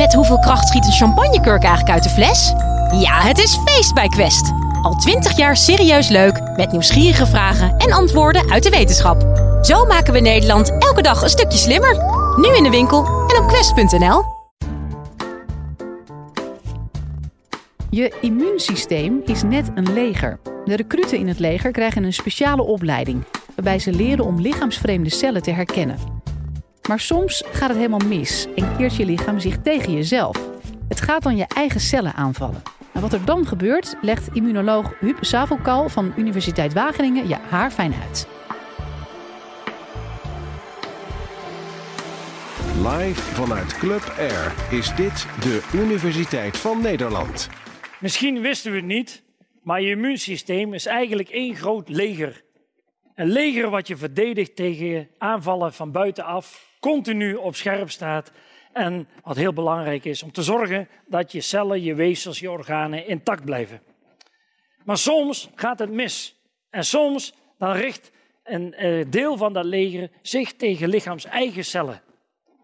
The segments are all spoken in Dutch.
Met hoeveel kracht schiet een champagnekurk eigenlijk uit de fles? Ja, het is feest bij Quest. Al twintig jaar serieus leuk, met nieuwsgierige vragen en antwoorden uit de wetenschap. Zo maken we Nederland elke dag een stukje slimmer. Nu in de winkel en op quest.nl. Je immuunsysteem is net een leger. De recruten in het leger krijgen een speciale opleiding, waarbij ze leren om lichaamsvreemde cellen te herkennen. Maar soms gaat het helemaal mis en keert je lichaam zich tegen jezelf. Het gaat dan je eigen cellen aanvallen. En wat er dan gebeurt, legt immunoloog Huub Savelkal van Universiteit Wageningen je haar fijn uit. Live vanuit Club Air is dit de Universiteit van Nederland. Misschien wisten we het niet, maar je immuunsysteem is eigenlijk één groot leger. Een leger wat je verdedigt tegen aanvallen van buitenaf, continu op scherp staat. En wat heel belangrijk is, om te zorgen dat je cellen, je weefsels, je organen intact blijven. Maar soms gaat het mis. En soms dan richt een eh, deel van dat leger zich tegen lichaams eigen cellen.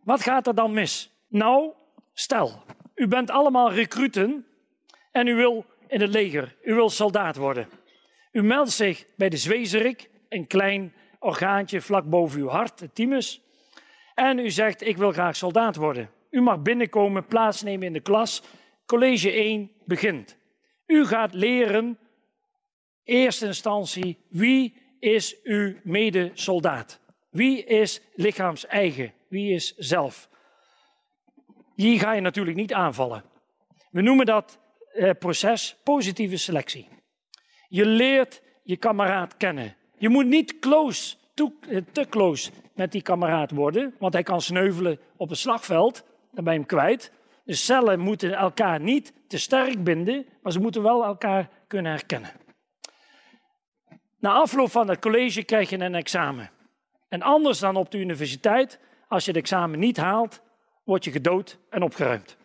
Wat gaat er dan mis? Nou, stel, u bent allemaal recruten en u wil in het leger, u wil soldaat worden. U meldt zich bij de zwezerik, een klein orgaantje vlak boven uw hart, de thymus. En u zegt, ik wil graag soldaat worden. U mag binnenkomen, plaatsnemen in de klas. College 1 begint. U gaat leren, eerste instantie, wie is uw medesoldaat? Wie is lichaams-eigen? Wie is zelf? Hier ga je natuurlijk niet aanvallen. We noemen dat eh, proces positieve selectie. Je leert je kameraad kennen. Je moet niet close, eh, te close met die kameraad worden, want hij kan sneuvelen op het slagveld, dan ben je hem kwijt. De cellen moeten elkaar niet te sterk binden, maar ze moeten wel elkaar kunnen herkennen. Na afloop van het college krijg je een examen. En anders dan op de universiteit, als je het examen niet haalt, word je gedood en opgeruimd.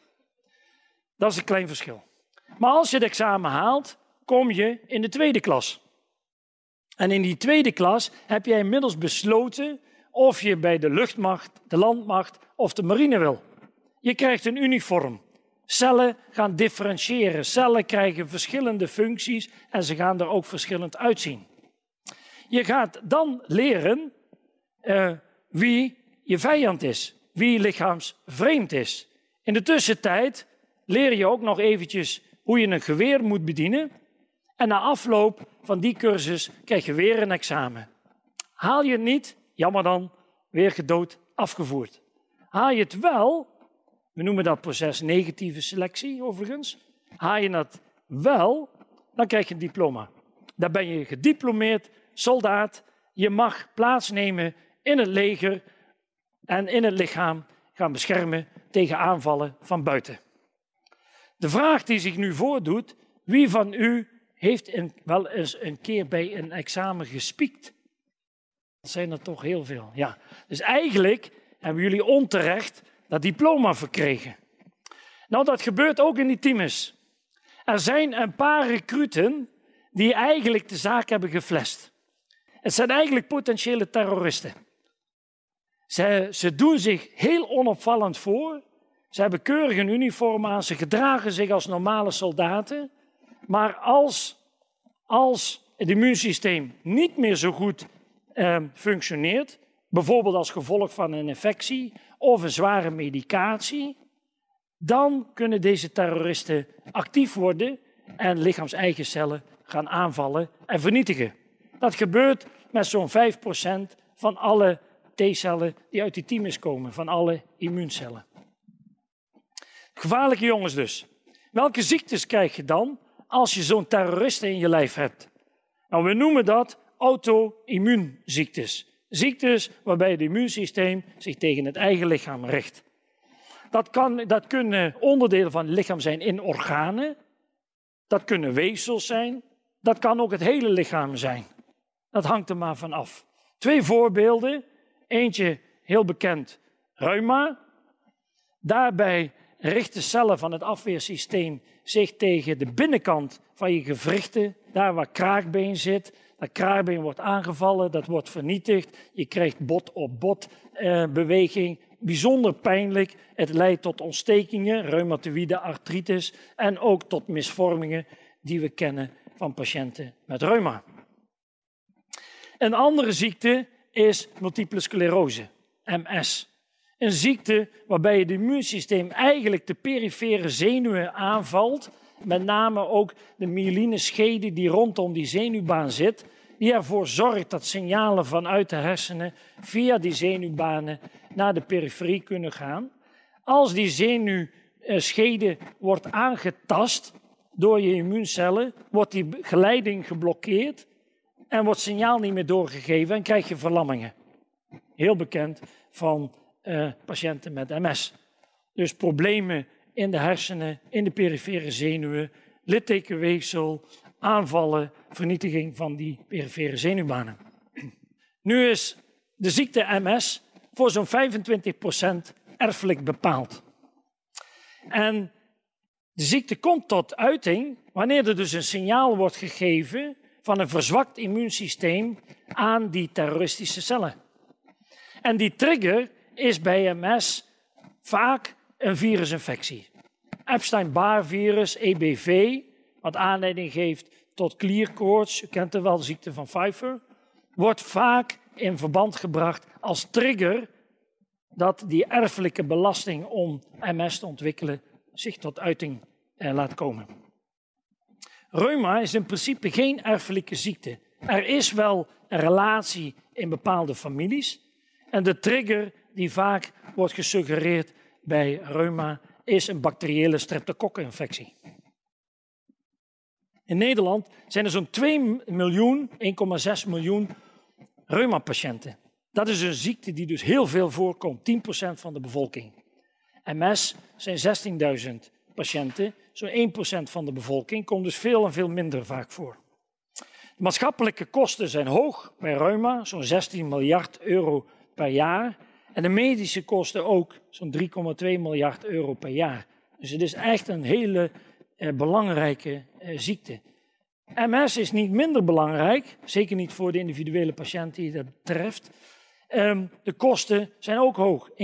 Dat is een klein verschil. Maar als je het examen haalt, kom je in de tweede klas. En in die tweede klas heb jij inmiddels besloten of je bij de luchtmacht, de landmacht of de marine wil. Je krijgt een uniform. Cellen gaan differentiëren. Cellen krijgen verschillende functies en ze gaan er ook verschillend uitzien. Je gaat dan leren uh, wie je vijand is, wie lichaamsvreemd is. In de tussentijd leer je ook nog eventjes hoe je een geweer moet bedienen. En na afloop van die cursus krijg je weer een examen. Haal je het niet, jammer dan, weer gedood afgevoerd. Haal je het wel, we noemen dat proces negatieve selectie overigens, haal je het wel, dan krijg je een diploma. Dan ben je gediplomeerd soldaat. Je mag plaatsnemen in het leger en in het lichaam gaan beschermen tegen aanvallen van buiten. De vraag die zich nu voordoet, wie van u heeft wel eens een keer bij een examen gespiekt? Dat zijn er toch heel veel, ja. Dus eigenlijk hebben jullie onterecht dat diploma verkregen. Nou, dat gebeurt ook in die teams. Er zijn een paar recruten die eigenlijk de zaak hebben geflest. Het zijn eigenlijk potentiële terroristen. Ze, ze doen zich heel onopvallend voor. Ze hebben keurig een uniform aan, ze gedragen zich als normale soldaten. Maar als, als het immuunsysteem niet meer zo goed eh, functioneert, bijvoorbeeld als gevolg van een infectie of een zware medicatie, dan kunnen deze terroristen actief worden en lichaams-eigen cellen gaan aanvallen en vernietigen. Dat gebeurt met zo'n 5% van alle T-cellen die uit die thymus komen, van alle immuuncellen. Gevaarlijke jongens dus. Welke ziektes krijg je dan als je zo'n terrorist in je lijf hebt? Nou, we noemen dat auto-immuunziektes. Ziektes waarbij het immuunsysteem zich tegen het eigen lichaam richt. Dat, kan, dat kunnen onderdelen van het lichaam zijn in organen. Dat kunnen weefsels zijn. Dat kan ook het hele lichaam zijn. Dat hangt er maar van af. Twee voorbeelden. Eentje heel bekend, reuma. Daarbij richten cellen van het afweersysteem zich tegen de binnenkant van je gewrichten, daar waar kraakbeen zit. Dat kraakbeen wordt aangevallen, dat wordt vernietigd. Je krijgt bot op bot eh, beweging, bijzonder pijnlijk. Het leidt tot ontstekingen, reumatoïde artritis en ook tot misvormingen die we kennen van patiënten met reuma. Een andere ziekte is multiple sclerose, MS. Een ziekte waarbij het immuunsysteem eigenlijk de perifere zenuwen aanvalt, met name ook de myeline schede die rondom die zenuwbaan zit, die ervoor zorgt dat signalen vanuit de hersenen via die zenuwbanen naar de periferie kunnen gaan. Als die zenuwschede wordt aangetast door je immuuncellen, wordt die geleiding geblokkeerd en wordt signaal niet meer doorgegeven en krijg je verlammingen. Heel bekend van uh, patiënten met MS. Dus problemen in de hersenen, in de perifere zenuwen, littekenweefsel, aanvallen, vernietiging van die perifere zenuwbanen. Nu is de ziekte MS voor zo'n 25% erfelijk bepaald. En de ziekte komt tot uiting wanneer er dus een signaal wordt gegeven van een verzwakt immuunsysteem aan die terroristische cellen. En die trigger is bij MS vaak een virusinfectie. Epstein-Barr virus, EBV, wat aanleiding geeft tot klierkoorts, u kent de wel, de ziekte van Pfeiffer, wordt vaak in verband gebracht als trigger dat die erfelijke belasting om MS te ontwikkelen zich tot uiting eh, laat komen. Reuma is in principe geen erfelijke ziekte. Er is wel een relatie in bepaalde families. En de trigger die vaak wordt gesuggereerd bij reuma is een bacteriële streptokokkeninfectie. In Nederland zijn er zo'n 2 miljoen, 1,6 miljoen reumapatiënten. Dat is een ziekte die dus heel veel voorkomt, 10% van de bevolking. MS zijn 16.000 patiënten, zo'n 1% van de bevolking, komt dus veel en veel minder vaak voor. De maatschappelijke kosten zijn hoog bij reuma, zo'n 16 miljard euro per jaar. En de medische kosten ook, zo'n 3,2 miljard euro per jaar. Dus het is echt een hele eh, belangrijke eh, ziekte. MS is niet minder belangrijk, zeker niet voor de individuele patiënt die dat betreft. Um, de kosten zijn ook hoog, 1,3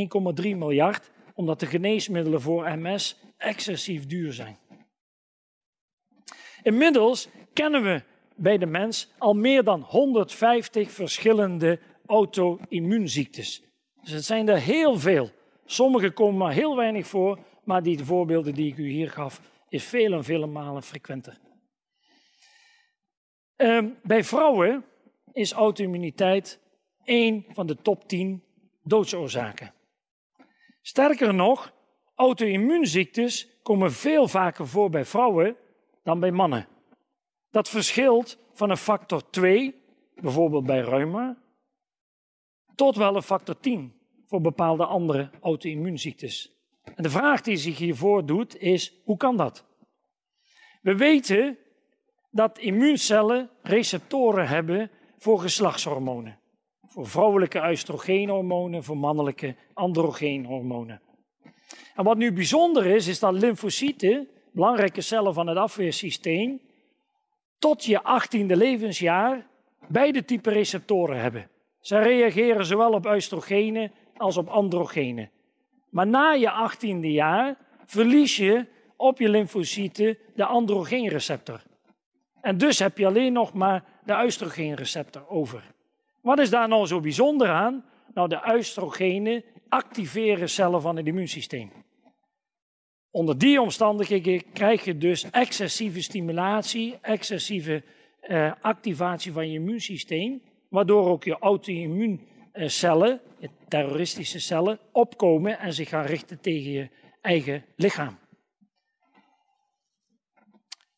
miljard, omdat de geneesmiddelen voor MS excessief duur zijn. Inmiddels kennen we bij de mens al meer dan 150 verschillende auto-immuunziektes. Dus het zijn er heel veel. Sommige komen maar heel weinig voor, maar die voorbeelden die ik u hier gaf, is vele en vele malen frequenter. Um, bij vrouwen is auto-immuniteit één van de top 10 doodsoorzaken. Sterker nog, auto-immuunziektes komen veel vaker voor bij vrouwen dan bij mannen. Dat verschilt van een factor 2, bijvoorbeeld bij reuma, tot wel een factor 10 voor bepaalde andere auto-immuunziektes. En de vraag die zich hiervoor doet is, hoe kan dat? We weten dat immuuncellen receptoren hebben voor geslachtshormonen. Voor vrouwelijke oestrogeenhormonen, voor mannelijke androgeenhormonen. En wat nu bijzonder is, is dat lymfocyten, belangrijke cellen van het afweersysteem, tot je achttiende levensjaar beide type receptoren hebben. Ze reageren zowel op oestrogenen als op androgenen. Maar na je achttiende jaar verlies je op je lymfocyten de androgeenreceptor. En dus heb je alleen nog maar de oestrogeenreceptor over. Wat is daar nou zo bijzonder aan? Nou, de oestrogenen activeren cellen van het immuunsysteem. Onder die omstandigheden krijg je dus excessieve stimulatie, excessieve uh, activatie van je immuunsysteem, waardoor ook je auto-immuuncellen, terroristische cellen, opkomen en zich gaan richten tegen je eigen lichaam.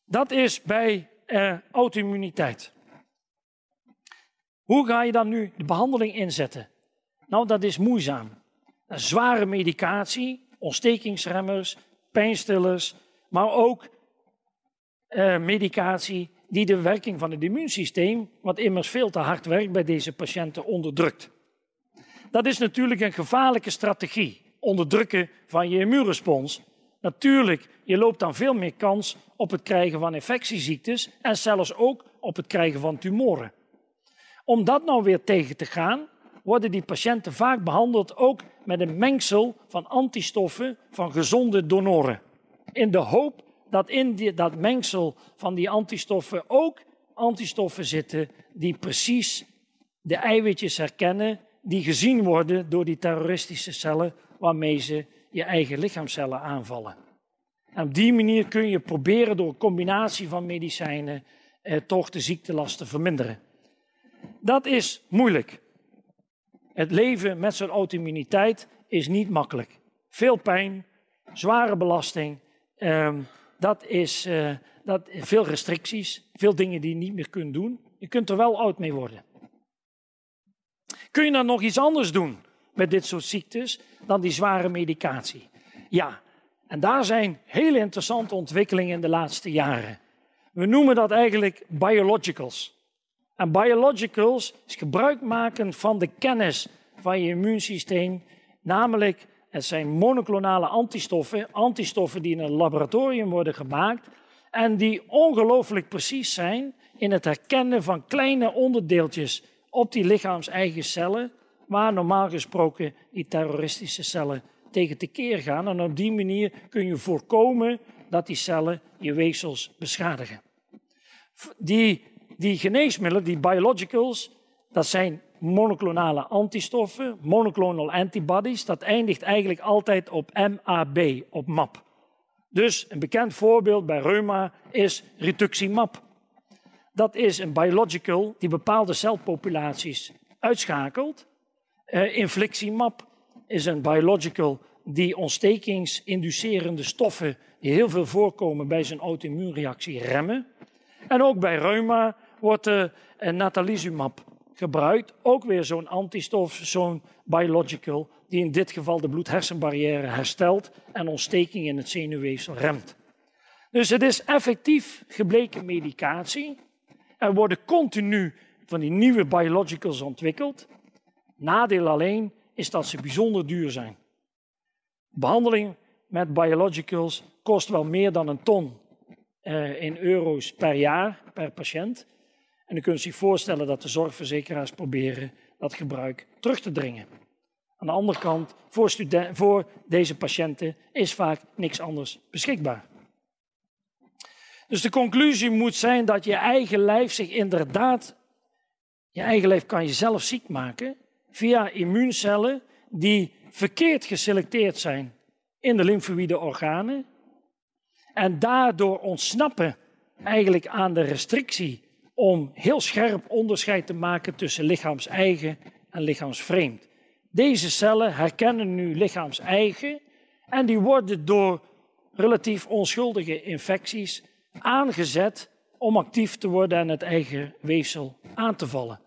Dat is bij uh, auto-immuniteit. Hoe ga je dan nu de behandeling inzetten? Nou, dat is moeizaam. Zware medicatie, ontstekingsremmers, pijnstillers, maar ook uh, medicatie die de werking van het immuunsysteem, wat immers veel te hard werkt bij deze patiënten, onderdrukt. Dat is natuurlijk een gevaarlijke strategie, onderdrukken van je immuunrespons. Natuurlijk, je loopt dan veel meer kans op het krijgen van infectieziektes en zelfs ook op het krijgen van tumoren. Om dat nou weer tegen te gaan, worden die patiënten vaak behandeld ook met een mengsel van antistoffen van gezonde donoren. In de hoop dat in dat mengsel van die antistoffen ook antistoffen zitten die precies de eiwitjes herkennen die gezien worden door die terroristische cellen waarmee ze je eigen lichaamcellen aanvallen. En op die manier kun je proberen door een combinatie van medicijnen eh, toch de ziektelast te verminderen. Dat is moeilijk. Het leven met zo'n auto-immuniteit is niet makkelijk. Veel pijn, zware belasting, ehm, dat is uh, dat, veel restricties, veel dingen die je niet meer kunt doen. Je kunt er wel oud mee worden. Kun je dan nog iets anders doen met dit soort ziektes dan die zware medicatie? Ja, en daar zijn hele interessante ontwikkelingen in de laatste jaren. We noemen dat eigenlijk biologicals. En biologicals is gebruik maken van de kennis van je immuunsysteem, namelijk het zijn monoclonale antistoffen, antistoffen die in een laboratorium worden gemaakt en die ongelooflijk precies zijn in het herkennen van kleine onderdeeltjes op die lichaams-eigen cellen, waar normaal gesproken die terroristische cellen tegen tekeer gaan. En op die manier kun je voorkomen dat die cellen je weefsels beschadigen. Die, die geneesmiddelen, die biologicals, dat zijn monoclonale antistoffen, monoclonal antibodies. Dat eindigt eigenlijk altijd op MAB, op MAP. Dus een bekend voorbeeld bij reuma is rituximab. Dat is een biological die bepaalde celpopulaties uitschakelt. Uh, infliximab is een biological die ontstekingsinducerende stoffen die heel veel voorkomen bij zijn auto-immuunreactie remmen. En ook bij reuma wordt uh, natalizumab gebruikt. Ook weer zo'n antistof, zo'n biological, die in dit geval de bloed-hersenbarrière herstelt en ontsteking in het zenuwweefsel remt. Dus het is effectief gebleken medicatie. Er worden continu van die nieuwe biologicals ontwikkeld. Nadeel alleen is dat ze bijzonder duur zijn. Behandeling met biologicals kost wel meer dan een ton uh, in euro's per jaar per patiënt. En u kunt zich voorstellen dat de zorgverzekeraars proberen dat gebruik terug te dringen. Aan de andere kant, voor, voor deze patiënten is vaak niks anders beschikbaar. Dus de conclusie moet zijn dat je eigen lijf zich inderdaad, je eigen lijf kan je zelf ziek maken via immuuncellen die verkeerd geselecteerd zijn in de lymfoïde organen en daardoor ontsnappen eigenlijk aan de restrictie om heel scherp onderscheid te maken tussen lichaams-eigen en lichaamsvreemd. Deze cellen herkennen nu lichaams-eigen en die worden door relatief onschuldige infecties aangezet om actief te worden en het eigen weefsel aan te vallen.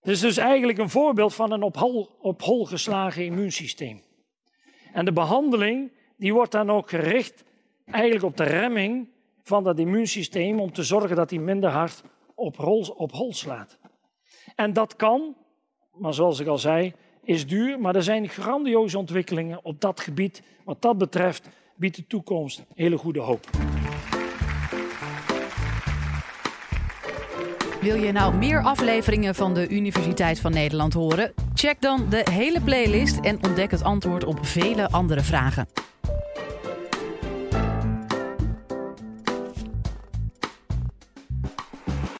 Het is dus eigenlijk een voorbeeld van een op hol, op hol geslagen immuunsysteem. En de behandeling die wordt dan ook gericht eigenlijk op de remming van dat immuunsysteem om te zorgen dat hij minder hard op, rol, op hol slaat. En dat kan, maar zoals ik al zei, is duur, maar er zijn grandioze ontwikkelingen op dat gebied. Wat dat betreft biedt de toekomst hele goede hoop. Wil je nou meer afleveringen van de Universiteit van Nederland horen? Check dan de hele playlist en ontdek het antwoord op vele andere vragen.